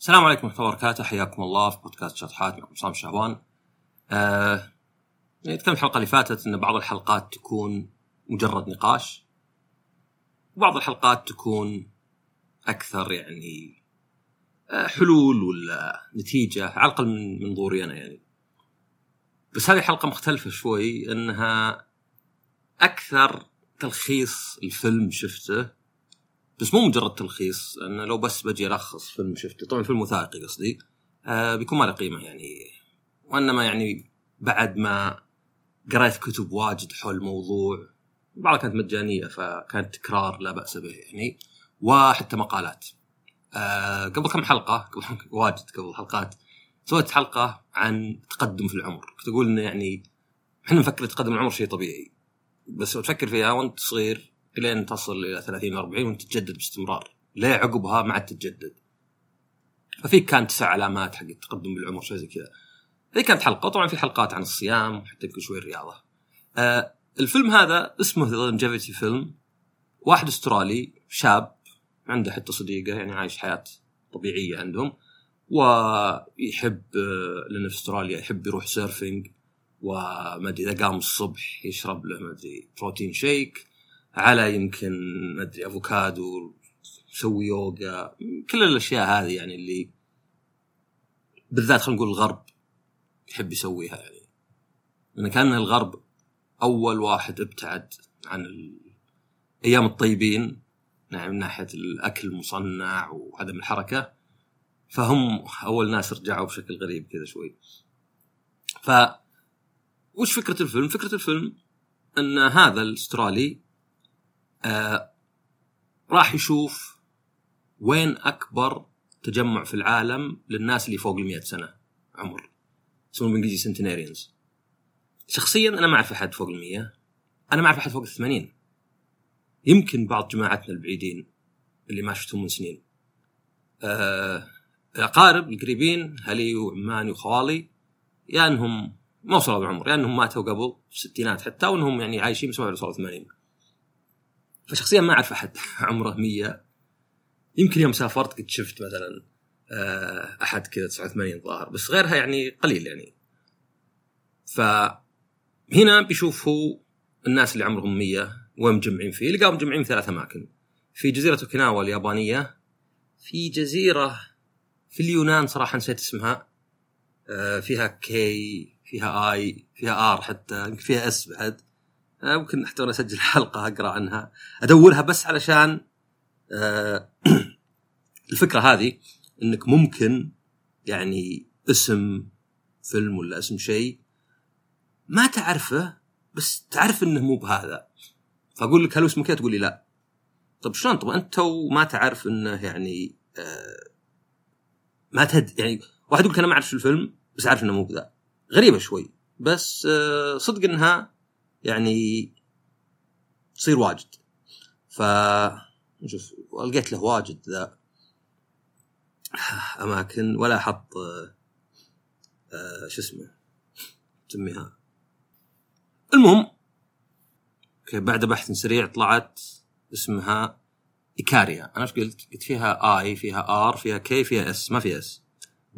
السلام عليكم ورحمة الله وبركاته حياكم الله في بودكاست شطحات معكم عصام شهوان. آه تكلمت الحلقة اللي فاتت إن بعض الحلقات تكون مجرد نقاش وبعض الحلقات تكون أكثر يعني آه حلول ولا نتيجة على الأقل من منظوري أنا يعني. بس هذه حلقة مختلفة شوي إنها أكثر تلخيص الفيلم شفته بس مو مجرد تلخيص لأن لو بس بجي ألخص فيلم شفته. طبعا فيلم وثائقي قصدي. آه بيكون ما له قيمة يعني. وإنما يعني بعد ما قريت كتب واجد حول الموضوع بعضها كانت مجانية فكانت تكرار لا بأس به يعني. وحتى مقالات. آه قبل كم حلقة قبل واجد قبل حلقات سويت حلقة عن التقدم في العمر. كنت أقول إنه يعني إحنا نفكر التقدم العمر شيء طبيعي. بس تفكر فيها وأنت صغير الين تصل إلى 30 40 وانت تتجدد باستمرار. ليه عقبها ما عاد تتجدد. ففي كان تسع علامات حق التقدم بالعمر شيء زي كذا. هذه كانت حلقة. طبعا في حلقات عن الصيام وحتى يمكن شوي الرياضة. آه الفيلم هذا اسمه The Longevity Film واحد أسترالي شاب عنده حتى صديقة يعني عايش حياة طبيعية عندهم. ويحب آه، لأنه في أستراليا يحب يروح surfing وما أدري إذا قام الصبح يشرب له ما أدري بروتين شيك على يمكن ما أدري أفوكادو يسوي يوغا كل الأشياء هذه يعني اللي بالذات خلينا نقول الغرب يحب يسويها يعني. لأن كان الغرب أول واحد ابتعد عن الأيام الطيبين نعم من ناحية الأكل المصنع وعدم الحركة. فهم أول ناس رجعوا بشكل غريب كذا شوي. ف وش فكرة الفيلم؟ فكرة الفيلم إن هذا الأسترالي آه راح يشوف وين أكبر تجمع في العالم للناس اللي فوق ال سنة عمر. يسمون بالإنجليزي سنتينيريانز شخصيا أنا ما أعرف أحد فوق ال 100 أنا ما أعرف أحد فوق ال 80 يمكن بعض جماعتنا البعيدين اللي ما شفتهم من سنين. آه الأقارب القريبين هلي وعماني وخوالي يا إنهم ما وصلوا بالعمر يا إنهم ماتوا قبل الستينات حتى وإنهم يعني عايشين بس ما وصلوا 80 فشخصيا ما أعرف أحد عمره 100 يمكن يوم سافرت قد شفت مثلا آه، أحد كذا 89 ظاهر بس غيرها يعني قليل يعني. فهنا بيشوف هو الناس اللي عمرهم 100 وين مجمعين فيه لقاهم مجمعين في ثلاث أماكن. في جزيرة أوكيناوا اليابانية في جزيرة في اليونان صراحة نسيت اسمها. آه، فيها K فيها I فيها R حتى يمكن فيها S بعد. ممكن حتى وأنا أسجل حلقة أقرأ عنها. أدورها بس علشان آه، الفكرة هذه إنك ممكن يعني اسم فيلم ولا اسم شيء ما تعرفه بس تعرف إنه مو بهذا. فأقول لك هل اسمه كذا؟ تقول لي لا. طب شلون؟ طب أنت تو ما تعرف إنه يعني آه ما تد يعني واحد يقول لك أنا ما أعرف الفيلم بس عارف إنه مو بذا. غريبة شوي. بس آه صدق إنها يعني تصير واجد. ف نشوف لقيت له واجد ذا أماكن ولا حط آه شو اسمه تسميها. المهم بعد بحث سريع طلعت اسمها إيكاريا. أنا إيش قلت؟ قلت فيها I فيها R فيها K فيها S ما فيها S.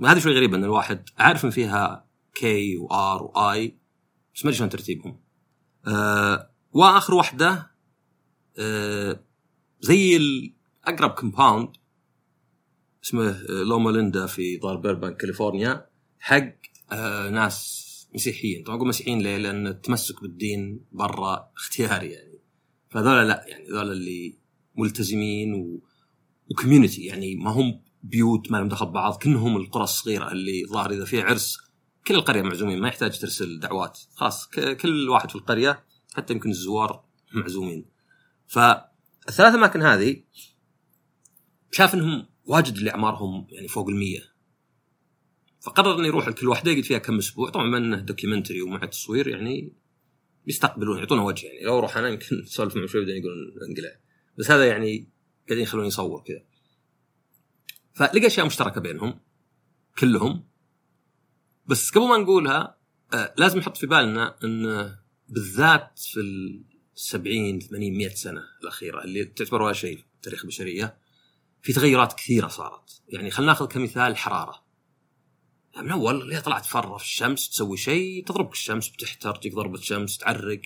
هذه شوي غريبه إن الواحد عارف إن فيها K و R و I بس ما أدري شلون ترتيبهم. آه وآخر واحدة آه زي الاقرب compound اسمه آه، Loma Linda في دار بيربان كاليفورنيا حق آه ناس مسيحيين طبعا أقول مسيحيين ليه؟ لأن التمسك بالدين برا اختياري يعني فهذول لا يعني هذول اللي ملتزمين و... و community يعني ما هم بيوت ما لهم دخل ببعض كانهم القرى الصغيرة اللي ظاهر إذا فيها عرس كل القرية معزومين ما يحتاج ترسل دعوات. خلاص كل واحد في القرية حتى يمكن الزوار معزومين. فالثلاث أماكن هذه شاف إنهم واجد اللي اعمارهم يعني فوق المية. فقرر إنه يروح لكل واحدة يقعد فيها كم أسبوع. طبعا بما إنه دوكيومنتري ومع تصوير يعني يستقبلون يعطونه وجه يعني. لو أروح أنا يمكن اسولف معهم شوي بعدين يقولون انقلع. بس هذا يعني قاعدين يخلوني يصور كذا. فلقى أشياء مشتركة بينهم كلهم. بس قبل ما نقولها آه لازم نحط في بالنا إن بالذات في ال 70 80 100 سنة الأخيرة اللي تعتبر ولا شيء في تاريخ البشرية في تغيرات كثيرة صارت. يعني خلينا ناخذ كمثال الحراره من اول اللي طلعت فره في الشمس تسوي شيء تضربك الشمس بتحتر تجيك ضربة شمس تعرق.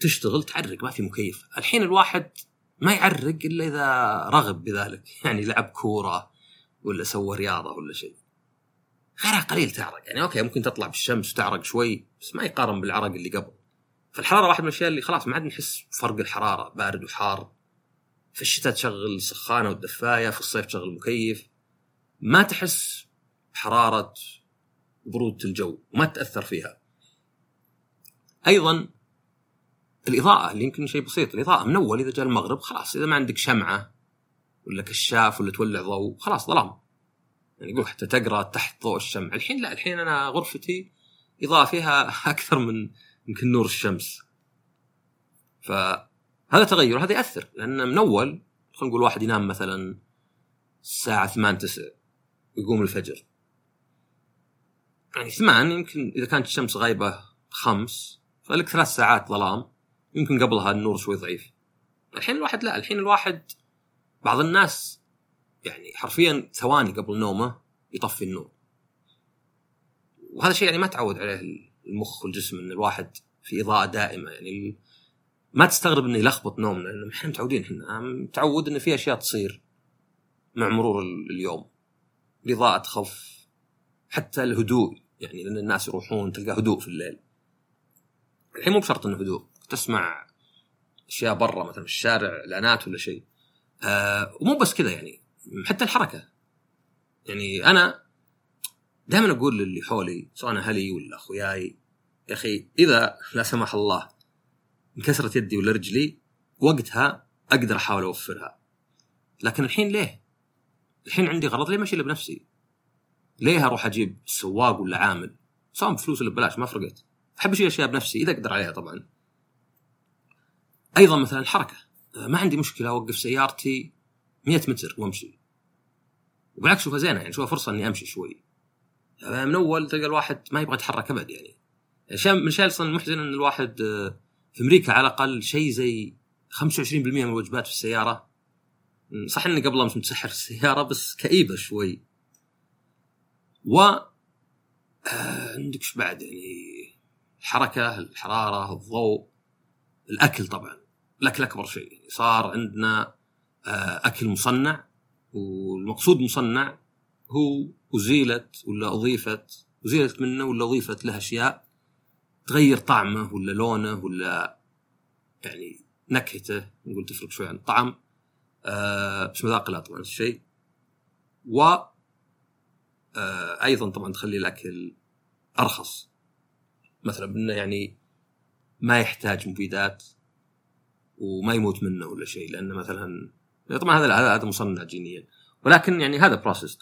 تشتغل تعرق ما في مكيف. الحين الواحد ما يعرق إلا إذا رغب بذلك. يعني لعب كورة ولا سوى رياضة ولا شيء. غيرها قليل تعرق. يعني أوكي ممكن تطلع بالشمس وتعرق شوي بس ما يقارن بالعرق اللي قبل. فالحراره واحد من الأشياء اللي خلاص ما عاد نحس بفرق الحرارة بارد وحار. في الشتاء تشغل السخانه والدفاية في الصيف تشغل المكيف ما تحس بحرارة برودة الجو وما تتاثر فيها. أيضا الإضاءة اللي يمكن شيء بسيط الإضاءة من اول إذا جاء المغرب خلاص إذا ما عندك شمعة ولا كشاف ولا تولع ضوء خلاص ظلام. يعني يقول حتى تقرأ تحت ضوء الشمع الحين لا الحين أنا غرفتي اضاءه فيها أكثر من يمكن نور الشمس. فهذا تغير هذا يأثر لأن من أول خلينا نقول واحد ينام مثلا الساعة 8 9 ويقوم الفجر. يعني ثمان يمكن إذا كانت الشمس غايبة خمس فلك ثلاث ساعات ظلام يمكن قبلها النور شوي ضعيف. الحين الواحد لا الحين الواحد بعض الناس يعني حرفيا ثواني قبل نومه يطفي النور وهذا الشيء يعني ما تعود عليه المخ والجسم إن الواحد في إضاءة دائمة. يعني ما تستغرب انه يلخبط نومنا لأن إحنا متعودين إحنا متعود إن في أشياء تصير مع مرور اليوم. الإضاءة تخف حتى الهدوء يعني لأن الناس يروحون تلقى هدوء في الليل. الحين مو بشرط إنه هدوء تسمع أشياء برا مثلا في الشارع إعلانات ولا شيء. آه ومو بس كذا يعني. حتى الحركة يعني أنا دائما أقول للي حولي سواء أهلي ولا أخوياي يا أخي إذا لا سمح الله انكسرت يدي ولا رجلي وقتها أقدر أحاول أوفرها لكن الحين ليه؟ الحين عندي غرض ليه ماشي بنفسي؟ ليه أروح أجيب سواق ولا عامل؟ سواء بفلوس ولا ببلاش ما فرقت. أحب أشيل أشياء بنفسي إذا أقدر عليها طبعا. أيضا مثلا الحركة ما عندي مشكلة أوقف سيارتي 100 متر وامشي. وبالعكس شوفها زينة يعني شوفها فرصة إني أمشي شوي. من اول تلقى الواحد ما يبغى يتحرك أبد يعني. من الاشياء أصلا المحزنه إن الواحد آه، في أمريكا على الأقل شيء زي 25% من الوجبات في السيارة صح إني قبلها مش متسحر في السيارة بس كئيبة شوي و آه عندك إيش بعد يعني الحركة الحرارة الضوء الأكل طبعا الأكل أكبر شيء يعني صار عندنا أكل مصنع والمقصود مصنع هو أزيلت ولا أضيفت أزيلت منه ولا أضيفت له أشياء تغير طعمه ولا لونه ولا يعني نكهته نقول تفرق شوي عن الطعم. آه بس مذاق لا طبعا الشيء. و آه أيضا طبعا تخلي الأكل أرخص. مثلا إنه يعني ما يحتاج مبيدات وما يموت منه ولا شيء لأنه مثلا طبعا هذا هذا مصنع جينيا. ولكن يعني هذا process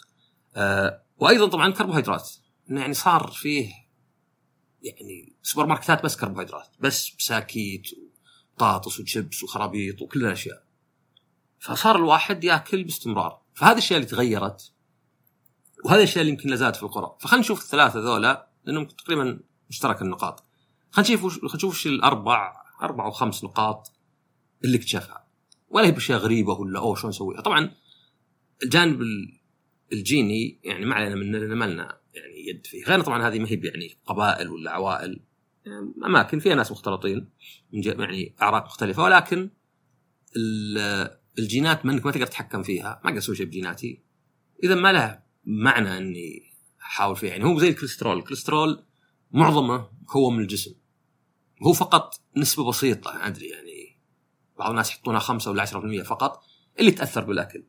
آه وأيضا طبعا كربوهيدرات إنه يعني صار فيه يعني سوبر ماركتات بس كربوهيدرات بس بساكيت وبطاطس وشيبس وخرابيط وكل الأشياء. فصار الواحد يأكل باستمرار. فهذه الأشياء اللي تغيرت. وهذه الأشياء اللي يمكن لازالت في القرى فخلينا نشوف الثلاثة ذولا لأنهم تقريبا مشترك النقاط. خلينا نشوف خلينا نشوف الاربع أربع أو خمس نقاط اللي اكتشفها. ولا هي بأشياء غريبة ولا أوه شلون نسويها طبعا الجانب الجيني يعني ما علينا من ما لنا يعني يد فيه. غير طبعا هذه ما هي يعني قبائل ولا عوائل. يعني أماكن فيها ناس مختلطين من يعني أعراق مختلفة ولكن الجينات منك ما تقدر تتحكم فيها. ما أقدر أسوي شيء بجيناتي. إذا ما له معنى إني أحاول فيها يعني هو زي الكوليسترول. الكوليسترول معظمه هو من الجسم. هو فقط نسبة بسيطة أدري يعني. بعض الناس يحطونها 5 ولا 10% فقط اللي تأثر بالأكل.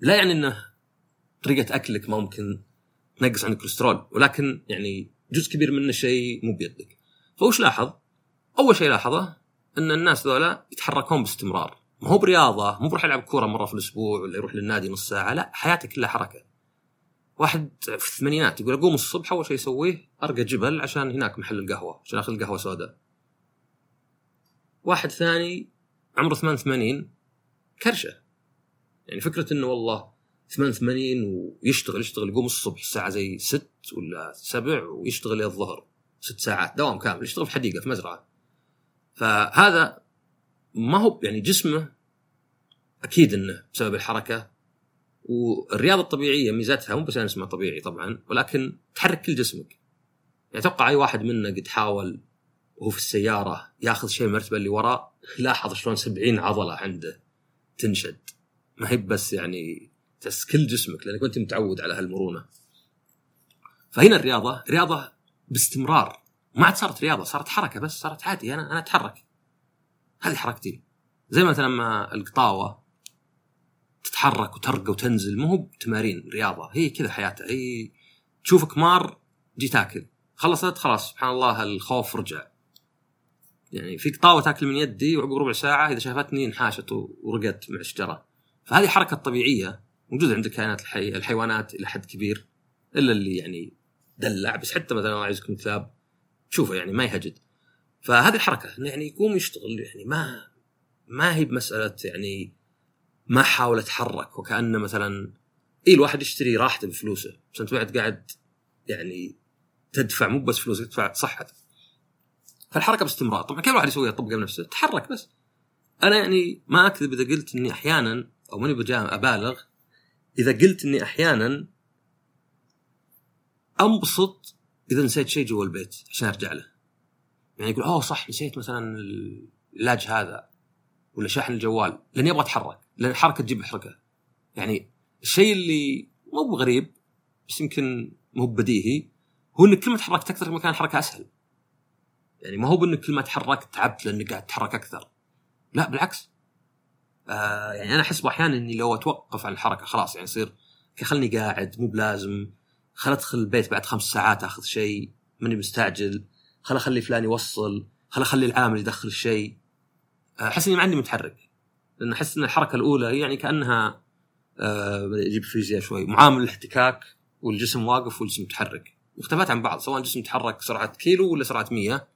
لا يعني إنه طريقة أكلك ممكن تنقص عن الكوليسترول ولكن يعني جزء كبير منه شيء مو بيدك. فوش لاحظ؟ أول شيء لاحظه إن الناس ذولا يتحركون باستمرار. ما هو برياضة مو بروح يلعب كورة مرة في الأسبوع ولا يروح للنادي نص ساعة لا حياته كلها حركة. واحد في الثمانينات يقول أقوم الصبح أول شيء يسويه أرقى جبل عشان هناك محل القهوة عشان أخذ القهوة سوداء. واحد ثاني عمره 88 كرشه. يعني فكرة إنه والله 88 ويشتغل يشتغل يقوم الصبح الساعة زي 6 ولا 7 ويشتغل الظهر ست ساعات دوام كامل يشتغل في حديقة في مزرعة. فهذا ما هو يعني جسمه أكيد إنه بسبب الحركة والرياضة الطبيعية ميزتها مو بس اسمها طبيعي طبعا ولكن تحرك كل جسمك. يعني أتوقع أي واحد منا قد حاول وهو في السيارة ياخذ شيء المرتبه اللي وراه لاحظ شلون 70 عضلة عنده تنشد. ما هي بس يعني تس كل جسمك لأنك أنت متعود على هالمرونة. فهنا الرياضة رياضة باستمرار. ما عاد صارت رياضة صارت حركة بس صارت عادي أنا أنا أتحرك. هذه حركتي. زي مثلا لما القطاوة تتحرك وترقى وتنزل مو هو تمارين رياضة. هي كذا حياتها. هي تشوفك مار جي تاكل خلصت خلاص سبحان الله الخوف رجع. يعني في قطاوه تاكل من يدي وعقب ربع ساعة إذا شافتني انحاشت ورقت مع الشجرة. فهذه حركة طبيعية موجودة عند الكائنات الحيه الحيوانات إلى حد كبير إلا اللي يعني دلع بس حتى مثلا يعزكم كلاب تشوفه يعني ما يهجد. فهذه الحركة إنه يعني يقوم يشتغل يعني ما ما هي بمسألة يعني ما حاول اتحرك وكأنه مثلا اي الواحد يشتري راحته بفلوسه بس أنت بعد قاعد يعني تدفع مو بس فلوس تدفع صحتك فالحركة باستمرار. طبعا كل واحد يسويها يطبقها بنفسه تحرك بس. أنا يعني ما أكذب إذا قلت إني أحيانا أو ماني أبالغ إذا قلت إني أحيانا أنبسط إذا نسيت شيء جوا البيت عشان أرجع له. يعني يقول أوه صح نسيت مثلا العلاج هذا ولا شاحن الجوال لأني أبغى أتحرك لأن الحركة تجيب حركه يعني الشيء اللي مو بغريب بس يمكن مو بديهي هو إنك كل ما تحركت أكثر ما كان الحركه أسهل. يعني ما هو بأنك كل ما تحركت تعبت لأنك قاعد تتحرك أكثر. لا بالعكس. آه يعني أنا أحس أحيانا إني لو أتوقف عن الحركة خلاص يعني يصير خلني قاعد مو بلازم. خل أدخل البيت بعد خمس ساعات أخذ شيء ماني مستعجل. خل أخلي فلان يوصل. خل أخلي العامل يدخل الشيء. آه، أحس إني ما عندي متحرك. لأن أحس إن الحركة الأولى يعني كأنها آه أجيب فيزياء شوي. معامل الاحتكاك والجسم واقف والجسم متحرك. مختلفات عن بعض سواء الجسم يتحرك سرعة كيلو ولا سرعة 100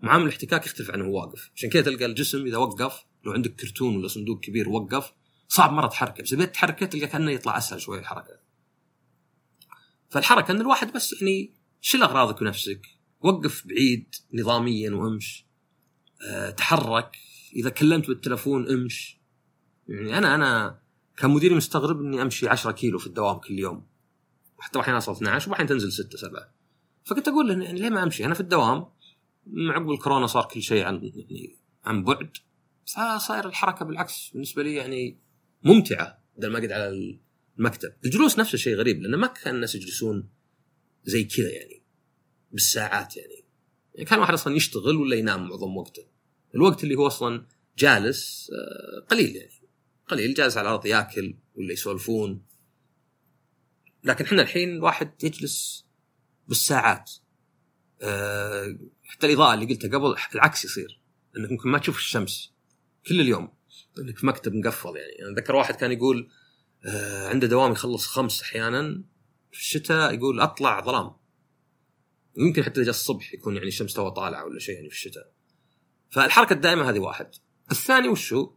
معامل الاحتكاك يختلف عنه وهو واقف. عشان كذا تلقى الجسم إذا وقف لو عندك كرتون ولا صندوق كبير وقف صعب مرة تحركه. بس إذا تحركه تلقى كأنه يطلع أسهل شوي الحركه فالحركة إن الواحد بس يعني شيل أغراضك ونفسك. وقف بعيد نظاميا وأمش. أه تحرك. إذا كلمت بالتلفون أمش. يعني أنا أنا كمدير مستغرب إني أمشي 10 كيلو في الدوام كل يوم. حتى أحيانا اوصل 12 واحيانا تنزل 6 7 فكنت أقول له يعني ليه ما أمشي؟ أنا في الدوام عقب الكورونا صار كل شيء عن يعني عن بعد فصاير الحركة بالعكس بالنسبة لي يعني ممتعة بدل ما أقعد على المكتب. الجلوس نفس الشيء غريب لأن ما كان الناس يجلسون زي كذا يعني بالساعات يعني. يعني كان واحد أصلا يشتغل ولا ينام معظم وقته. الوقت اللي هو أصلا جالس آه، قليل يعني. قليل جالس على الأرض ياكل ولا يسولفون. لكن إحنا الحين الواحد يجلس بالساعات أه حتى الإضاءة اللي قلتها قبل العكس يصير. إنك ممكن ما تشوف الشمس كل اليوم. إنك في مكتب مقفل يعني. أنا أتذكر واحد كان يقول أه عنده دوام يخلص خمس أحيانا في الشتاء يقول أطلع ظلام. يمكن حتى إذا الصبح يكون يعني الشمس تو طالعة ولا شيء يعني في الشتاء. فالحركة الدائمة هذه واحد. الثاني وشو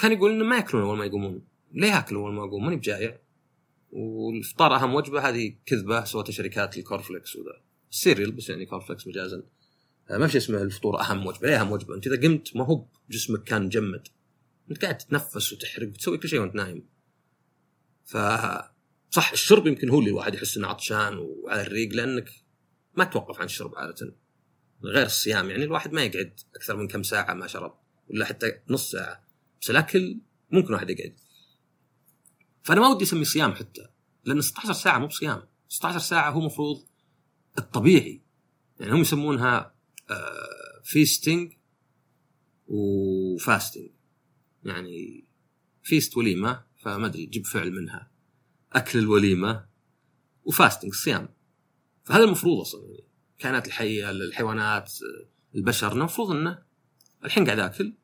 كان يقول إنه ما يأكلون أول ما يقومون. ليه يأكلون أول ما يقومون ماني بجايع والفطار أهم وجبة هذه كذبة سوتها شركات ال corn flakes وذا. ال cereal بس يعني corn flakes مجازا. آه، ما في اسمه الفطور أهم وجبه ليه أهم وجبه أنت إذا قمت ما هو جسمك كان مجمد أنت قاعد تتنفس وتحرق وتسوي كل شيء وأنت نايم. ف صح الشرب يمكن هو اللي الواحد يحس إنه عطشان وعلى الريق لأنك ما توقف عن الشرب عادة. غير الصيام يعني الواحد ما يقعد أكثر من كم ساعة ما شرب ولا حتى نص ساعة. بس الأكل ممكن واحد يقعد. فأنا ما ودي اسمي صيام حتى لأن 16 ساعة مو بصيام. 16 ساعة هو مفروض الطبيعي. يعني هم يسمونها فيستنج وفاستنج يعني فيست وليمة فما أدري جيب فعل منها. أكل الوليمة وفاستنج صيام. فهذا المفروض أصلا يعني الكائنات الحية الحيوانات البشر المفروض إنه الحين قاعد آكل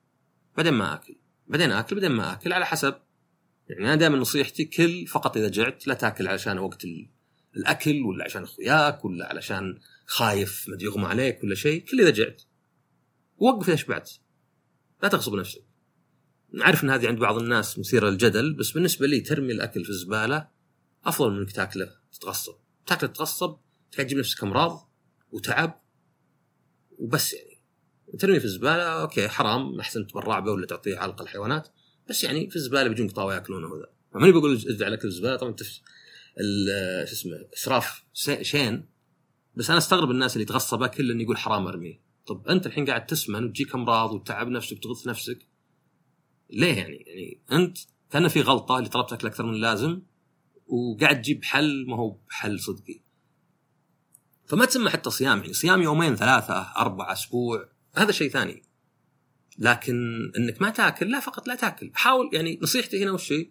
بعدين ما آكل بعدين آكل بعدين ما آكل على حسب. يعني أنا دائما نصيحتي كل فقط إذا جعت لا تاكل علشان وقت الأكل ولا عشان أخوياك ولا علشان خايف ما يغمى عليك ولا شيء كل إذا جعت. وقف اذا شبعت. لا تغصب نفسك. نعرف إن هذه عند بعض الناس مثيرة للجدل بس بالنسبة لي ترمي الأكل في الزبالة أفضل من إنك تاكله تتغصب. تاكله تتغصب تجيب نفسك أمراض وتعب وبس يعني. ترمي في الزبالة okay حرام احسن تبرع به ولا تعطيه علقة الحيوانات بس يعني في الزبالة بيجون قطاوة يأكلونه وذا. ماني بقول ارجع لك الزبالة طبعا شو اسمه إسراف س- شين. بس أنا أستغرب الناس اللي تغصب اكل لأنه يقول حرام أرميه. طب أنت الحين قاعد تسمن وتجيك أمراض وتتعب نفسك وتغث نفسك. ليه يعني؟ يعني أنت كأن في غلطة اللي طلبت أكل أكثر من اللازم وقاعد تجيب حل ما هو بحل صدقي. فما تسمى حتى صيام يعني صيام يومين ثلاثة أربعة أسبوع هذا شيء ثاني. لكن إنك ما تاكل لا فقط لا تاكل. حاول يعني نصيحتي هنا وش هي؟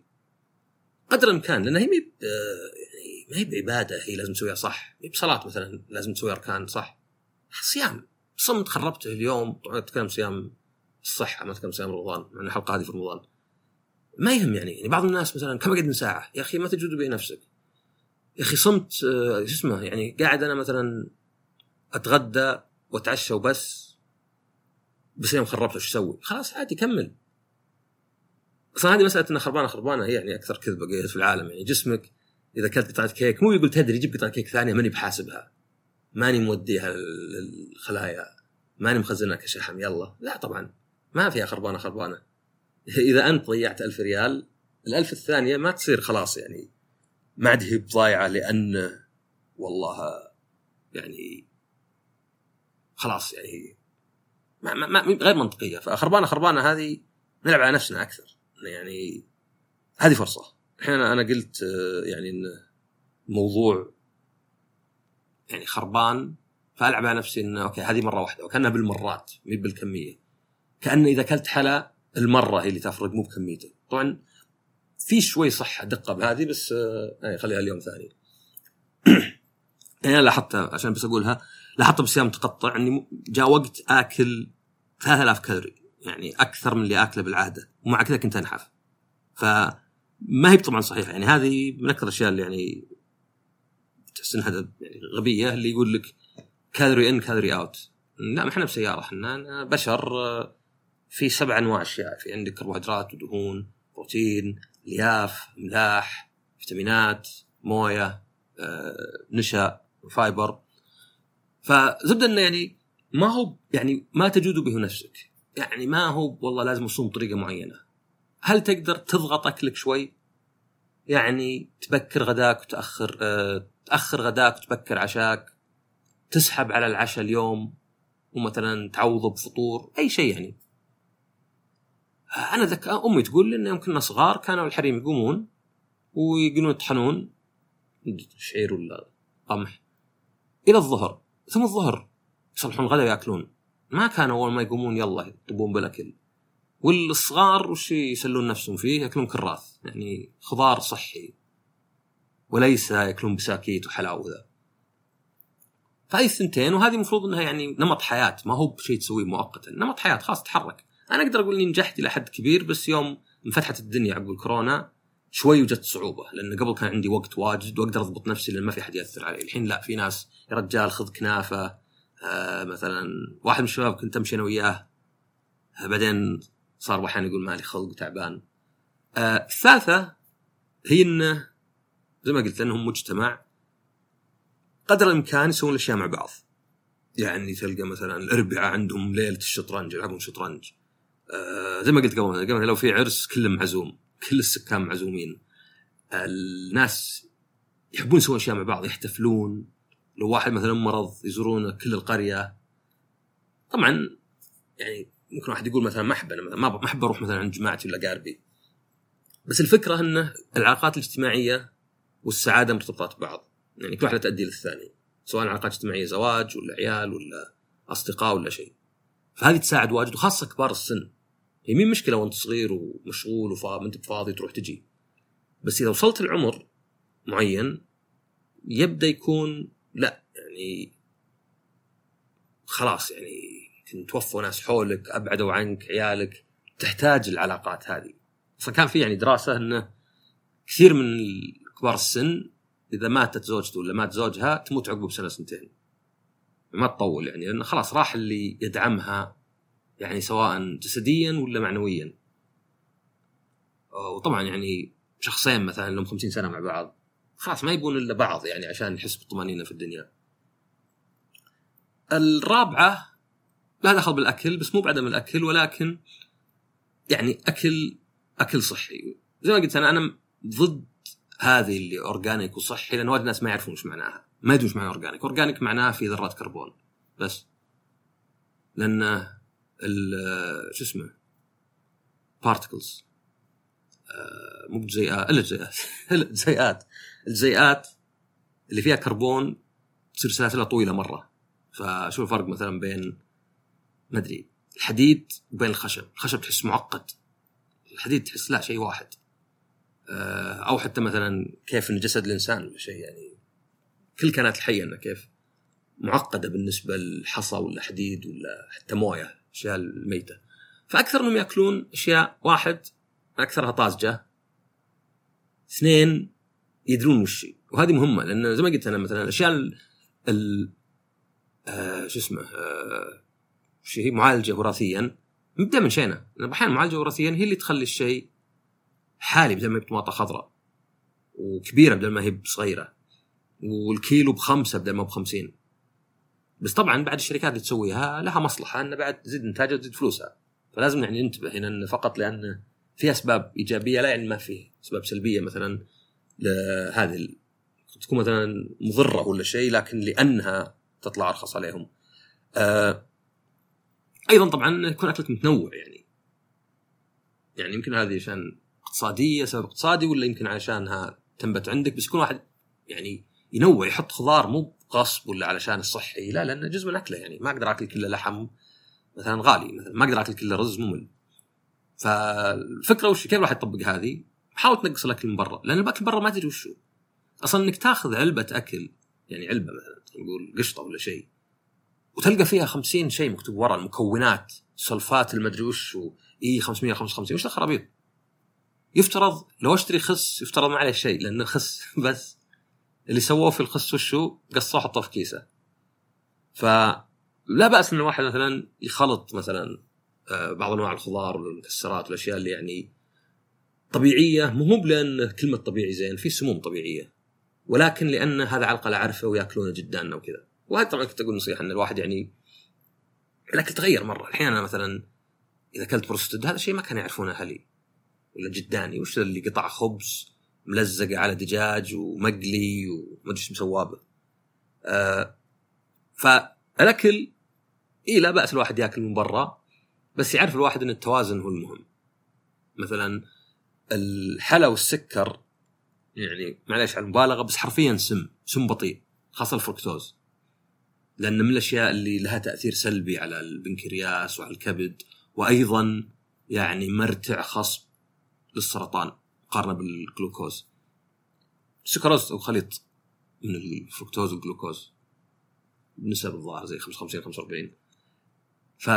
قدر الامكان لأن هي آه، يعني ما هي بعبادة هي لازم تسويها صح. هي بصلاة مثلا لازم تسوي أركان صح. صيام. صمت خربته اليوم طبعا أتكلم صيام الصحة ما أتكلم صيام رمضان مع الحلقة هذه في رمضان. ما يهم يعني يعني بعض الناس مثلا كم أقعد من ساعة؟ يا أخي ما تجود به نفسك. يا أخي صمت آه، شو اسمه يعني قاعد أنا مثلا أتغدى وأتعشى وبس بس يوم خربت وش أسوي؟ خلاص عادي كمل. أصلا هذه مسألة إنها خربانة خربانة. هي يعني أكثر كذبة في العالم. يعني جسمك إذا أكلت قطعه كيك مو يقول تدري جيب قطعه كيك ثانية ماني بحاسبها. ماني موديها للخلايا. ماني مخزنها كشحم يلا. لا طبعا. ما فيها خربانة خربانة. إذا أنت ضيعت ألف ريال الألف الثانية ما تصير خلاص يعني. ما عاد هي بضايعة لأن والله يعني خلاص يعني ما ما غير منطقية. فخربانة خربانة. هذه نلعب على نفسنا أكثر. يعني هذه فرصة. الحين أنا قلت آه، يعني إن موضوع يعني خربان فألعب على نفسي انه أوكي هذه مرة واحدة وكأنها بالمرات مي بالكمية. كأن إذا أكلت حلا المرة هي اللي تفرق مو بكميته. طبعا في شوي صحة دقة بهذه بس يعني خليها اليوم ثاني. يعني أنا لاحظت عشان بس أقولها لاحظت بصيام متقطع إني جاء وقت آكل 3000 كالوري. يعني أكثر من اللي آكله بالعاده ومع كذا كنت أنحف. فما هي طبعا صحيحة يعني هذه من أكثر الأشياء اللي يعني تحس إنها يعني غبية اللي يقول لك calorie in calorie out لا ما إحنا بسيارة إحنا بشر في سبع أنواع أشياء. في عندك كربوهيدرات ودهون بروتين الياف املاح فيتامينات موية آه، نشا فايبر. فزبدة إنه يعني ما هو يعني ما تجود به نفسك. يعني ما هو والله لازم اصوم بطريقه معينة. هل تقدر تضغط اكلك شوي؟ يعني تبكر غداك وتأخر آه، تأخر غداك وتبكر عشاك تسحب على العشاء اليوم ومثلا تعوضه بفطور أي شيء يعني. أنا ذك أمي تقول لي إن يوم كنا صغار كانوا الحريم يقومون ويقولون يطحنون. شعير ولا قمح إلى الظهر ثم الظهر يصلحون الغداء ويأكلون. ما كانوا أول ما يقومون يلا يطبون بالأكل. والصغار وش يسلون نفسهم فيه؟ يأكلون كراث يعني خضار صحي. وليس يأكلون بساكيت وحلاوة فهذه الثنتين وهذه المفروض إنها يعني نمط حياة ما هو بشيء تسويه مؤقتا. نمط حياة خلاص تحرك. أنا أقدر أقول إني نجحت إلى حد كبير بس يوم انفتحت الدنيا عقب الكورونا شوي وجدت صعوبة لأن قبل كان عندي وقت واجد وأقدر أضبط نفسي لأن ما في أحد يأثر علي. الحين لا في ناس يا رجال خذ كنافة آه مثلا واحد من الشباب كنت أمشي أنا وياه بعدين صار أحيانا يقول مالي خلق تعبان آه الثالثة هي إنه زي ما قلت إنهم مجتمع قدر الإمكان يسوون الأشياء مع بعض. يعني تلقى مثلا الأربعاء عندهم ليلة الشطرنج يلعبون شطرنج. آه زي ما قلت قبل قبل لو في عرس كله معزوم كل السكان معزومين. الناس يحبون يسوون أشياء مع بعض يحتفلون لو واحد مثلا مرض يزورون كل القرية طبعا يعني ممكن واحد يقول مثلا ما أحب أنا مثلا ما ما أحب أروح مثلا عند جماعتي ولا قاربي. بس الفكرة إنه العلاقات الاجتماعية والسعادة مرتبطات ببعض. يعني كل واحدة تؤدي للثاني سواء علاقات اجتماعيه زواج ولا عيال ولا أصدقاء ولا شيء. فهذه تساعد واجد وخاصة كبار السن. هي مين مشكلة وأنت صغير ومشغول وما انت بفاضي تروح تجي؟ بس إذا وصلت العمر معين يبدأ يكون لا يعني خلاص يعني توفوا ناس حولك أبعدوا عنك عيالك. تحتاج العلاقات هذه. أصلا كان في يعني دراسة انه كثير من كبار السن إذا ماتت زوجته ولا مات زوجها تموت عقبه بسنه سنتين. ما تطول يعني لأنه خلاص راح اللي يدعمها يعني سواء جسديا ولا معنويا. وطبعا يعني شخصين مثلا لهم 50 سنة مع بعض. خلاص ما يبون إلا بعض يعني عشان يحس بالطمأنينة في الدنيا. الرابعة لا دخل بالأكل بس مو بعدم الأكل ولكن يعني أكل أكل صحي. زي ما قلت أنا أنا ضد هذه اللي organic وصحي لأن وايد ناس ما يعرفون إيش معناها. ما يدرون إيش معنى organic. organic معناه في ذرات كربون. بس. لأن ال- شو اسمه؟ particles مو بجزيئات إلا جزيئات إلا جزيئات الجزيئات اللي فيها كربون تصير سلاسلها طويلة مرة. فشو الفرق مثلا بين ما أدري الحديد وبين الخشب. الخشب تحس معقد. الحديد تحس لا شيء واحد. آه، أو حتى مثلا كيف ان جسد الإنسان ولا شيء يعني كل كائنات الحية إنه كيف معقدة بالنسبة للحصى ولا حديد ولا حتى موية الاشياء الميتة. فأكثر انهم يأكلون أشياء واحد أكثرها طازجه اثنين يدرون وش وهذه مهمة لأن زي ما قلت أنا مثلا الأشياء ال. آه شو اسمه آه شو هي معالجة وراثيا. نبدا من شينا. أحيانا معالجة وراثيا هي اللي تخلي الشيء حالي بدل ما هي بطماطه خضراء وكبيرة بدل ما هي بصغيرة والكيلو بخمسة بدل ما بخمسين. بس طبعا بعد الشركات اللي تسويها لها مصلحة انه بعد تزيد إنتاجها وتزيد فلوسها. فلازم يعني ننتبه هنا انه فقط لأن في أسباب إيجابية لا يعني ما في أسباب سلبية مثلا لهذه تكون مثلا مضرة ولا شيء لكن لأنها تطلع أرخص عليهم. آه أيضا طبعا يكون أكلك متنوع يعني. يعني يمكن هذه عشان اقتصادية سبب اقتصادي ولا يمكن عشانها تنبت عندك بس يكون واحد يعني ينوع يحط خضار مو غصب ولا علشان الصحي لا لأنه جزء من أكله يعني ما أقدر أكل كله لحم مثلا غالي مثلا ما أقدر أكل كله رز ممل. فالفكرة وش كيف الواحد يطبق هذه؟ حاول تنقص الأكل من برا لأن الأكل برا ما تدري وشو. أصلا إنك تاخذ علبة أكل يعني علبة مثلا نقول قشطة ولا شيء وتلقى فيها 50 شيء مكتوب ورا المكونات سلفات المدري وش إي 555 وش الخرابيط يفترض لو أشتري خس يفترض ما عليه شيء لأنه خس بس. اللي سووه في الخس وشو قصوه حطوه في كيسة. فلا بأس إن الواحد مثلا يخلط مثلا بعض أنواع الخضار والمكسرات والاشياء اللي يعني طبيعية. مو مو لأن كلمة طبيعي زين في سموم طبيعية. ولكن لأن هذا على الأقل أعرفه ويأكلونه جداننا وكذا وهذا طبعا كنت أقول نصيحة إن الواحد يعني الأكل تغير مرة. الحين أنا مثلا إذا أكلت بروستد هذا شيء ما كانوا يعرفونه أهلي. ولا جداني وش اللي قطع خبز ملزقه على دجاج ومقلي وما أدري إيش مسواه به. آه فالأكل اي لا بأس الواحد يأكل من برا. بس يعرف الواحد إن التوازن هو المهم. مثلا الحلا والسكر يعني معليش على المبالغة بس حرفيا سم سم بطيء خاصة الفركتوز. لأن من الأشياء اللي لها تأثير سلبي على البنكرياس وعلى الكبد وأيضا يعني مرتع خصب للسرطان مقارنة بالجلوكوز. السكروز أو خليط من الفركتوز والجلوكوز بنسب الظاهر زي 55 45 ف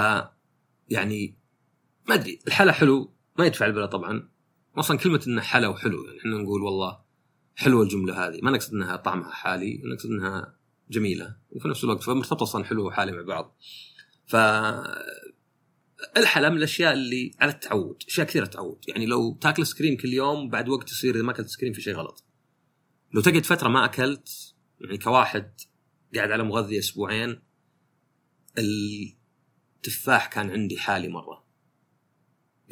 يعني ما أدري الحلا حلو ما يدفع البلا طبعا. أصلا كلمة إنه حلا وحلو يعني إحنا نقول والله حلوة الجملة هذه. ما نقصد إنها طعمها حالي نقصد إنها جميلة. وفي نفس الوقت فمرتبطة أصلا حلو وحالي مع بعض. ف الحلا من الأشياء اللي على التعود أشياء كثيرة تعود. يعني لو تاكل سكريم كل يوم بعد وقت يصير إذا ما أكلت سكريم في شيء غلط. لو تقعد فترة ما أكلت يعني كواحد قاعد على مغذي أسبوعين التفاح كان عندي حالي مرة.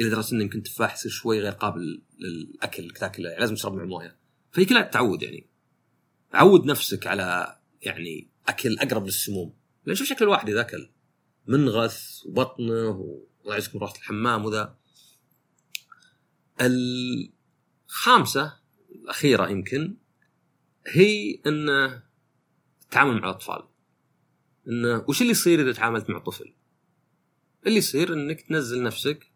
إلى درجه إنه يمكن تفاح يصير شوي غير قابل للأكل تاكله يعني لازم تشرب مع موية. فهي كلها تعود يعني. عود نفسك على يعني أكل أقرب للسموم. لأن شوف شكل الواحد إذا أكل. منغث وبطنه والله يعزكم رحت الحمام وذا. الخامسة الأخيرة يمكن هي ان التعامل مع الأطفال. إنه وش اللي يصير إذا تعاملت مع طفل؟ اللي يصير إنك تنزل نفسك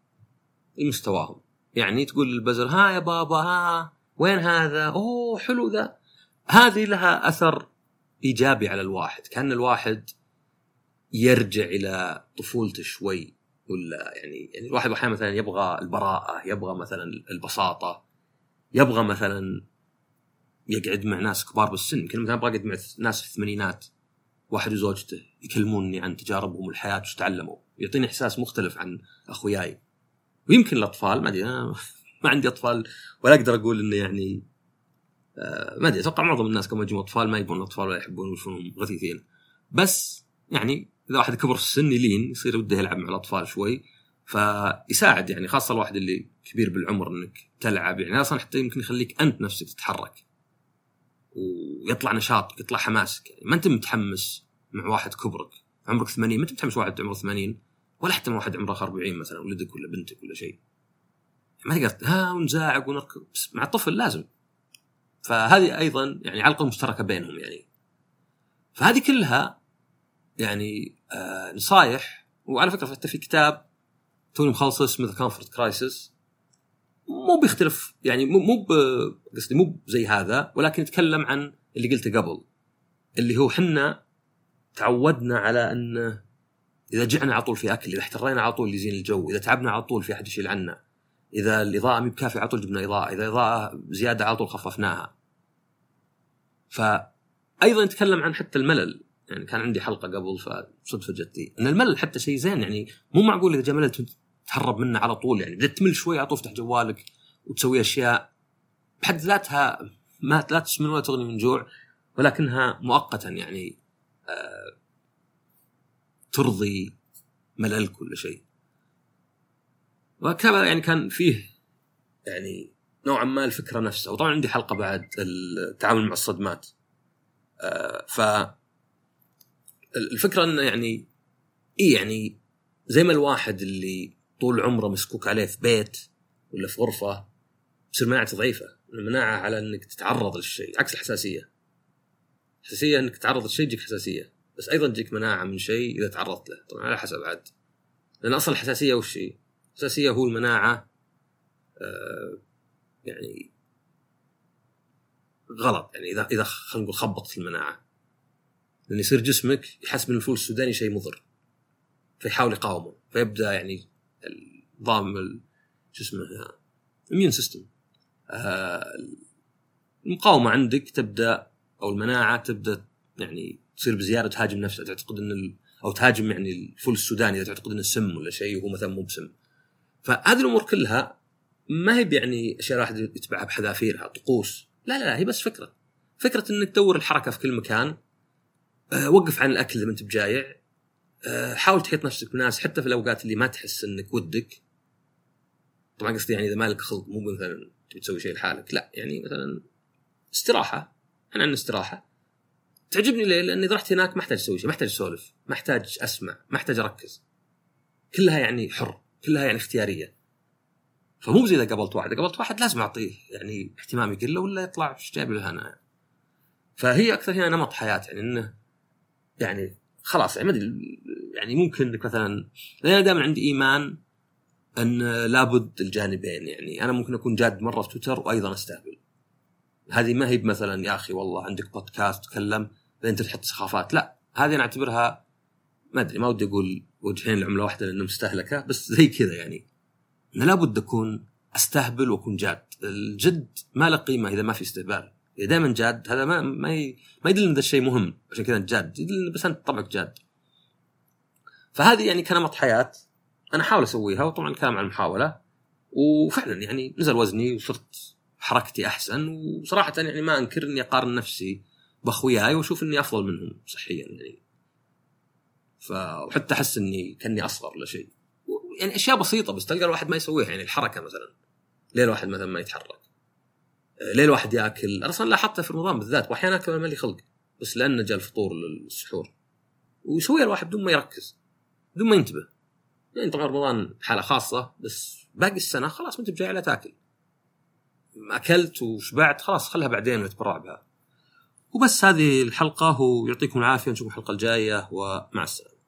لمستواهم. يعني تقول للبزر ها يا بابا ها وين هذا؟ أوه حلو ذا. هذه لها أثر إيجابي على الواحد كأن الواحد يرجع إلى طفولته شوي ولا يعني يعني الواحد أحيانا مثلا يبغى البراءة يبغى مثلا البساطة يبغى مثلا يقعد مع ناس كبار بالسن. يمكن مثلا أبغى اقعد مع ناس في الثمانينات. واحد وزوجته يكلموني عن تجاربهم والحياة وش تعلموا. يعطيني إحساس مختلف عن أخوياي. ويمكن الأطفال ما أدري ما عندي أطفال ولا أقدر أقول إنه يعني آه ما أدري أتوقع معظم الناس كما يجون أطفال ما يبون أطفال ولا يحبون يشوفونهم غثيثين. بس يعني إذا واحد كبر في السن يلين يصير وده يلعب مع الأطفال شوي فيساعد يعني خاصة الواحد اللي كبير بالعمر إنك تلعب. يعني أصلا حتى يمكن يخليك أنت نفسك تتحرك ويطلع نشاط يطلع حماسك يعني ما أنت متحمس مع واحد كبرك. عمرك 80 ما انت متحمس واحد عمره 80 ولا حتى مع واحد عمره 40 مثلا ولدك ولا بنتك ولا شيء. ما تقدر ها ونزاعق ونركض بس مع الطفل لازم. فهذه أيضا يعني علقة مشتركة بينهم يعني. فهذه كلها يعني آه نصايح. وعلى فكرة حتى في كتاب توني مخلص اسمه The Comfort Crisis مو بيختلف يعني مو مو قصدي مو زي هذا ولكن يتكلم عن اللي قلته قبل اللي هو حنا تعودنا على أن إذا جعنا على طول في أكل إذا احترينا على طول يزين الجو إذا تعبنا على طول في أحد يشيل عنا إذا الإضاءة مي بكافيه على طول جبنا إضاءة إذا إضاءة زيادة على طول خففناها. فايضا يتكلم عن حتى الملل. يعني كان عندي حلقة قبل فصدفة جتي إن الملل حتى شيء زين يعني مو معقول إذا جاء ملل تهرب منه على طول. يعني بدأت تمل شوي على طول تفتح جوالك وتسوي أشياء بحد ذاتها ما لا تسمن ولا تغني من جوع ولكنها مؤقتا. يعني ترضي مللك ولا شيء. وكذا يعني كان فيه يعني نوعا ما الفكرة نفسها. وطبعا عندي حلقة بعد التعامل مع الصدمات. آه ف الفكرة إنه يعني اي يعني زي ما الواحد اللي طول عمره مسكوك عليه في بيت ولا في غرفة تصير مناعته ضعيفة. المناعه على إنك تتعرض للشيء. عكس الحساسيه الحساسيه إنك تتعرض للشيء تجيك حساسية. بس أيضا تجيك مناعة من شيء إذا تعرضت له. طبعا على حسب عاد. لأن اصل الحساسية وش هي؟ الحساسية هو المناعة آه يعني غلط. يعني إذا إذا خلينا نقول خبطت المناعة. لأن يصير جسمك يحسب ان الفول السوداني شيء مضر. فيحاول يقاومه. فيبدأ يعني النظام شو اسمه ال immune system آه المقاومة عندك تبدأ أو المناعة تبدأ يعني تصير بزيادة تهاجم نفسها تعتقد إن ال... أو تهاجم يعني الفول السوداني إذا تعتقد انه سم ولا شيء وهو مثلا مو بسم. فهذه الأمور كلها ما هي يعني أشياء الواحد يتبعها بحذافيرها طقوس. لا لا هي بس فكرة. فكرة إنك تدور الحركة في كل مكان أه وقف عن الأكل إذا ما أنت بجايع أه حاول تحيط نفسك بناس حتى في الأوقات اللي ما تحس إنك ودك. طبعا قصدي يعني إذا مالك خلق مو مثلا تبي تسوي شيء لحالك لا يعني مثلا استراحة. أنا عن استراحة تعجبني ليه؟ لأني اذا رحت هناك ما أحتاج أسوي شيء، ما أحتاج أسولف، ما أحتاج أسمع، ما أحتاج أركز. كلها يعني حر، كلها يعني اختيارية. فمو زي إذا قابلت واحد، إذا قابلت واحد لازم أعطيه يعني اهتمام يقل له ولا يطلع إيش جايب له أنا. فهي أكثر هنا نمط حياة يعني إنه يعني خلاص يعني ما أدري يعني ممكن إنك مثلا أنا دائما عندي إيمان أن لابد الجانبين يعني أنا ممكن أكون جاد مرة في تويتر وأيضا أستهبل. هذه ما هي مثلا يا أخي والله عندك بودكاست تكلم أنت تحط سخافات. لا هذه أنا أعتبرها ما أدري ما ودي أقول وجهين لعملة واحدة لأنه مستهلكة بس زي كذا يعني. انه لابد أكون أستهبل وأكون جاد. الجد ما له قيمة إذا ما في استهبال. إذا دائما جاد هذا ما ما ي... ما يدل إن ذا الشيء مهم. عشان كذا انت جاد. يدل بس أنت طبعك جاد. فهذه يعني كنمط حياة أنا أحاول أسويها وطبعا الكلام عن المحاولة. وفعلا يعني نزل وزني وصرت حركتي أحسن وصراحة يعني ما انكر اني أقارن نفسي بأخوياي وأشوف إني أفضل منهم صحيا يعني. ف وحتى أحس إني كأني أصغر ولا شيء. يعني أشياء بسيطة بس تلقى الواحد ما يسويها يعني الحركة مثلا. ليه الواحد مثلا ما يتحرك. ليه الواحد يأكل. أنا أصلا لاحظتها في رمضان بالذات واحيانا اكل ما لي خلق بس لأنه جاء الفطور للسحور. ويسويها الواحد بدون ما يركز بدون ما ينتبه. يعني طبعا رمضان حالة خاصة بس باقي السنة خلاص ما أنت بجاي لا تاكل. أكلت وشبعت خلاص خلها بعدين وتبرع بها. وبس هذه الحلقة ويعطيكم العافية نشوفكم الحلقة الجاية ومع السلامة.